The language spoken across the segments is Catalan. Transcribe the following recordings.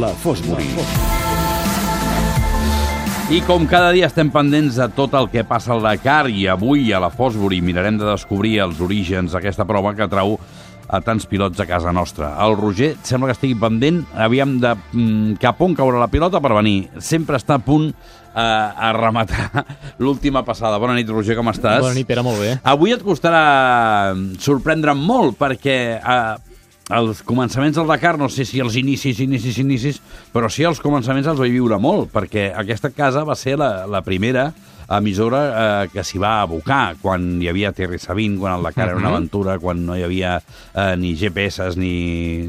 La Fosbury. I com cada dia estem pendents de tot el que passa al Dakar i avui a la Fosbury mirarem de descobrir els orígens d'aquesta prova que trau a tants pilots a casa nostra. El Roger sembla que estigui pendent, aviam de mm, cap on caurà la pilota per venir. Sempre està a punt eh, a rematar l'última passada. Bona nit, Roger, com estàs? Bona nit, Pere, molt bé. Avui et costarà sorprendre'm molt, perquè eh, els començaments del Dakar, no sé si els inicis, inicis, inicis, però sí els començaments els vaig viure molt, perquè aquesta casa va ser la, la primera emissora eh, que s'hi va abocar quan hi havia Terry Sabin, quan el Dakar uh -huh. era una aventura, quan no hi havia eh, ni GPS ni,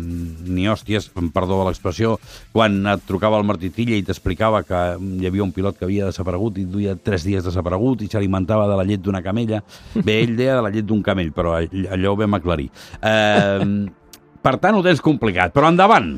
ni hòsties, perdó de l'expressió, quan et trucava el Martí Tilla i t'explicava que hi havia un pilot que havia desaparegut i duia tres dies desaparegut i s'alimentava de la llet d'una camella. Bé, ell deia de la llet d'un camell, però allò ho vam aclarir. Eh, per tant, ho tens complicat, però endavant!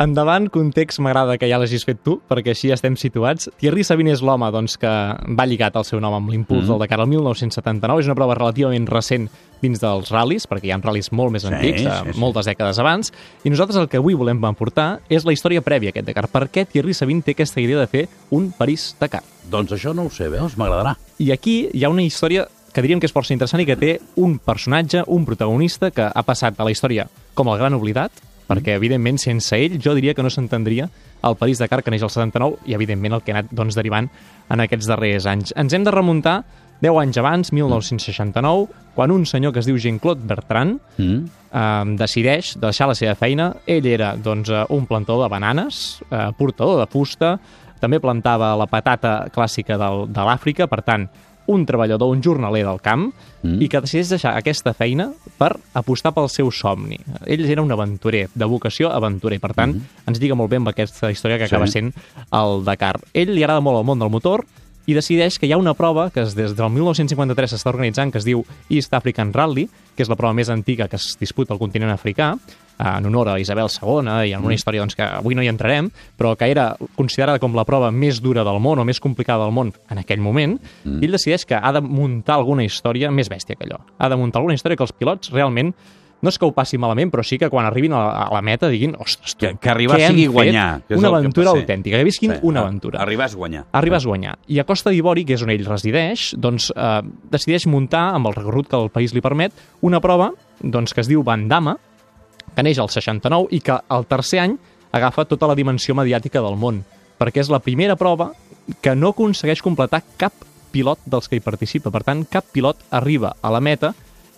Endavant, context m'agrada que ja l'hagis fet tu, perquè així ja estem situats. Thierry Sabine és l'home doncs, que va lligat el seu nom amb l'impuls mm -hmm. del Dakar el 1979. És una prova relativament recent dins dels ral·lis, perquè hi ha ral·lis molt més antics, sí, sí, sí. moltes dècades abans, i nosaltres el que avui volem portar és la història prèvia a aquest Dakar. Per què Thierry Sabine té aquesta idea de fer un París-Dakar? Doncs això no ho sé, veus? M'agradarà. I aquí hi ha una història que diríem que és força interessant i que té un personatge, un protagonista que ha passat a la història com el gran oblidat, perquè, evidentment, sense ell jo diria que no s'entendria el París Dakar, que neix el 79, i, evidentment, el que ha anat doncs, derivant en aquests darrers anys. Ens hem de remuntar 10 anys abans, 1969, quan un senyor que es diu Jean-Claude Bertrand mm. eh, decideix deixar la seva feina. Ell era doncs, eh, un plantador de bananes, eh, portador de fusta, també plantava la patata clàssica del, de l'Àfrica, per tant, un treballador, un jornaler del camp, mm. i que decideix deixar aquesta feina per apostar pel seu somni. Ell era un aventurer, de vocació aventurer, per tant, mm. ens diga molt bé amb aquesta història que sí. acaba sent el Dakar. Ell li agrada molt el món del motor, i decideix que hi ha una prova que des del 1953 s'està organitzant, que es diu East African Rally, que és la prova més antiga que es disputa al continent africà, en honor a Isabel II i en una mm. història doncs, que avui no hi entrarem, però que era considerada com la prova més dura del món o més complicada del món en aquell moment, mm. ell decideix que ha de muntar alguna història més bèstia que allò. Ha de muntar alguna història que els pilots realment no és que ho passi malament, però sí que quan arribin a la, a la meta diguin, ostres, tu, que, que arribar sigui guanyar. Que una aventura autèntica, que visquin sí, una aventura. Arribar és guanyar. Arribar és guanyar. I a Costa d'Ivori, que és on ell resideix, doncs eh, decideix muntar, amb el recorregut que el país li permet, una prova doncs, que es diu Bandama, que neix al 69 i que el tercer any agafa tota la dimensió mediàtica del món, perquè és la primera prova que no aconsegueix completar cap pilot dels que hi participa. Per tant, cap pilot arriba a la meta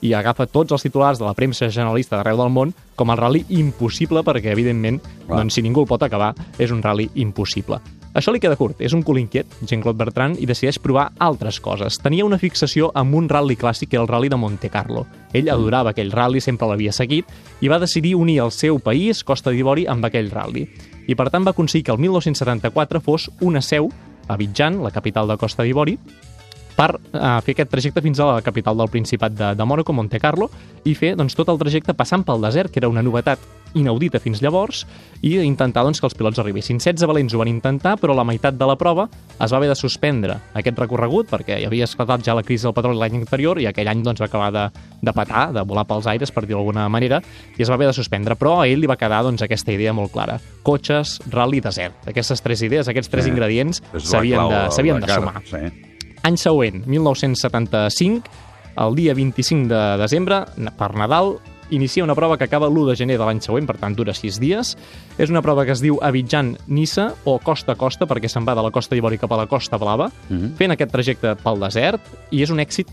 i agafa tots els titulars de la premsa generalista d'arreu del món com el rally impossible perquè, evidentment, doncs, si ningú el pot acabar, és un rally impossible. Això li queda curt, és un cul inquiet, Jean-Claude Bertrand, i decideix provar altres coses. Tenia una fixació amb un rally clàssic, que era el rally de Monte Carlo. Ell adorava aquell rally, sempre l'havia seguit, i va decidir unir el seu país, Costa d'Ivori, amb aquell rally. I per tant va aconseguir que el 1974 fos una seu a Abidjan, la capital de Costa d'Ivori, per uh, fer aquest trajecte fins a la capital del Principat de, de Mónaco, Monte Carlo, i fer doncs, tot el trajecte passant pel desert, que era una novetat inaudita fins llavors, i intentar doncs, que els pilots arribessin. 16 valents ho van intentar, però la meitat de la prova es va haver de suspendre aquest recorregut, perquè hi havia esclatat ja la crisi del petroli l'any anterior, i aquell any doncs, va acabar de, de patar, de volar pels aires, per dir d'alguna manera, i es va haver de suspendre. Però a ell li va quedar doncs, aquesta idea molt clara. Cotxes, rally, desert. Aquestes tres idees, aquests tres sí. ingredients s'havien de, de, de sumar. Sí. Any següent, 1975, el dia 25 de desembre, per Nadal, inicia una prova que acaba l'1 de gener de l'any següent, per tant dura 6 dies. És una prova que es diu Abidjan-Nissa o costa a costa, perquè se'n va de la costa d'Ivori cap a la costa blava, mm -hmm. fent aquest trajecte pel desert, i és un èxit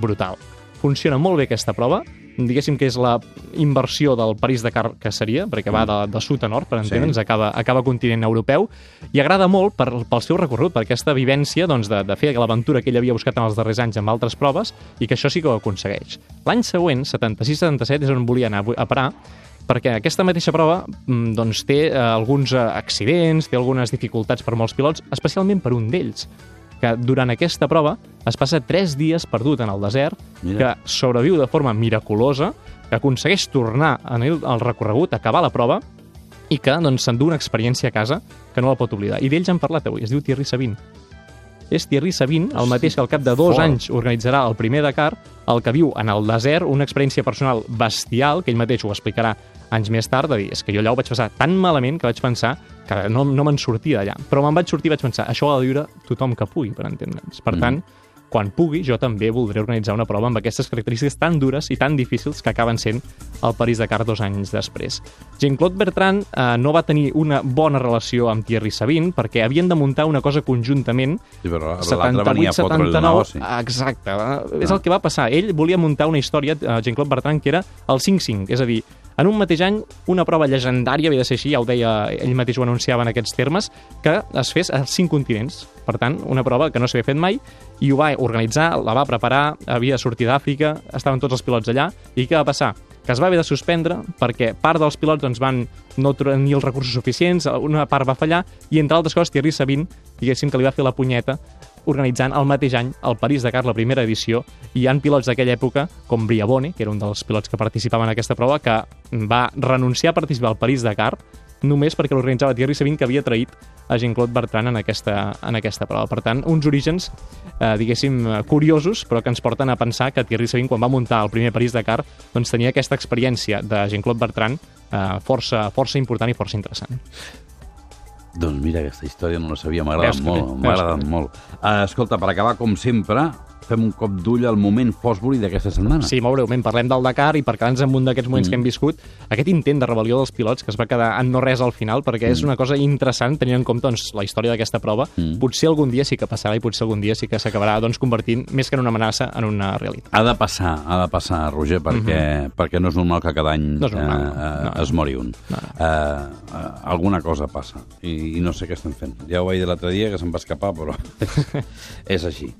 brutal. Funciona molt bé aquesta prova, diguéssim que és la inversió del París-Dakar que seria, perquè va mm. de, de sud a nord, per entendre'ns, sí. acaba, acaba continent europeu, i agrada molt per, pel seu recorregut, per aquesta vivència doncs, de, de fer l'aventura que ell havia buscat en els darrers anys amb altres proves, i que això sí que ho aconsegueix. L'any següent, 76-77, és on volia anar a parar, perquè aquesta mateixa prova mm, doncs, té eh, alguns eh, accidents, té algunes dificultats per molts pilots, especialment per un d'ells, que durant aquesta prova es passa 3 dies perdut en el desert, Mira. que sobreviu de forma miraculosa, que aconsegueix tornar en el, el recorregut, acabar la prova, i que doncs, s'endú una experiència a casa que no la pot oblidar. I d'ells hem parlat avui, es diu Thierry Sabin. És Thierry Sabin, el mateix que al cap de dos Fort. anys organitzarà el primer Dakar, el que viu en el desert, una experiència personal bestial, que ell mateix ho explicarà anys més tard, de dir, és que jo allà ho vaig passar tan malament que vaig pensar que no, no me'n sortia d'allà. Però me'n vaig sortir i vaig pensar, això ho ha de viure tothom que pugui, per entendre'ns. Per Mm. tant, quan pugui, jo també voldré organitzar una prova amb aquestes característiques tan dures i tan difícils que acaben sent el París-Dakar dos anys després. Jean-Claude Bertrand eh, no va tenir una bona relació amb Thierry Sabine perquè havien de muntar una cosa conjuntament Sí, però l'altre venia a fotre el 78-79, negoci. exacte, eh, és el que va passar. Ell volia muntar una història, eh, Jean-Claude Bertrand, que era el 5-5, és a dir, en un mateix any, una prova llegendària, havia de ser així, ja ho deia, ell mateix ho anunciava en aquests termes, que es fes als cinc continents. Per tant, una prova que no s'havia fet mai, i ho va organitzar, la va preparar, havia de sortir d'Àfrica, estaven tots els pilots allà, i què va passar? que es va haver de suspendre perquè part dels pilots doncs, van no tenir els recursos suficients, una part va fallar, i entre altres coses Thierry Sabine, diguéssim que li va fer la punyeta organitzant el mateix any el París-Dakar, la primera edició, i hi ha pilots d'aquella època, com Briabone, que era un dels pilots que participaven en aquesta prova, que va renunciar a participar al París-Dakar només perquè l'organitzava Thierry Sabine, que havia traït a Jean-Claude Bertrand en aquesta, en aquesta prova. Per tant, uns orígens, eh, diguéssim, curiosos, però que ens porten a pensar que Thierry Sabine, quan va muntar el primer París-Dakar, doncs tenia aquesta experiència de Jean-Claude Bertrand eh, força, força important i força interessant. Doncs mira, aquesta història no la sabia, m'ha agradat molt, m'ha agradat molt. Uh, escolta, per acabar, com sempre, fem un cop d'ull al moment Fosbury d'aquesta setmana. Sí, molt breument, parlem del Dakar i per quedar-nos amb un d'aquests moments mm. que hem viscut, aquest intent de rebel·lió dels pilots que es va quedar en no res al final, perquè mm. és una cosa interessant tenint en compte doncs, la història d'aquesta prova. Mm. Potser algun dia sí que passarà i potser algun dia sí que s'acabarà doncs, convertint, més que en una amenaça, en una realitat. Ha de passar, ha de passar, Roger, perquè, mm -hmm. perquè no és normal que cada any. No és normal, eh, no. No, no. es mori un. No, Eh, eh, alguna cosa passa i, i no sé què estem fent. Ja ho vaig dir l'altre dia, que se'm va escapar, però és així.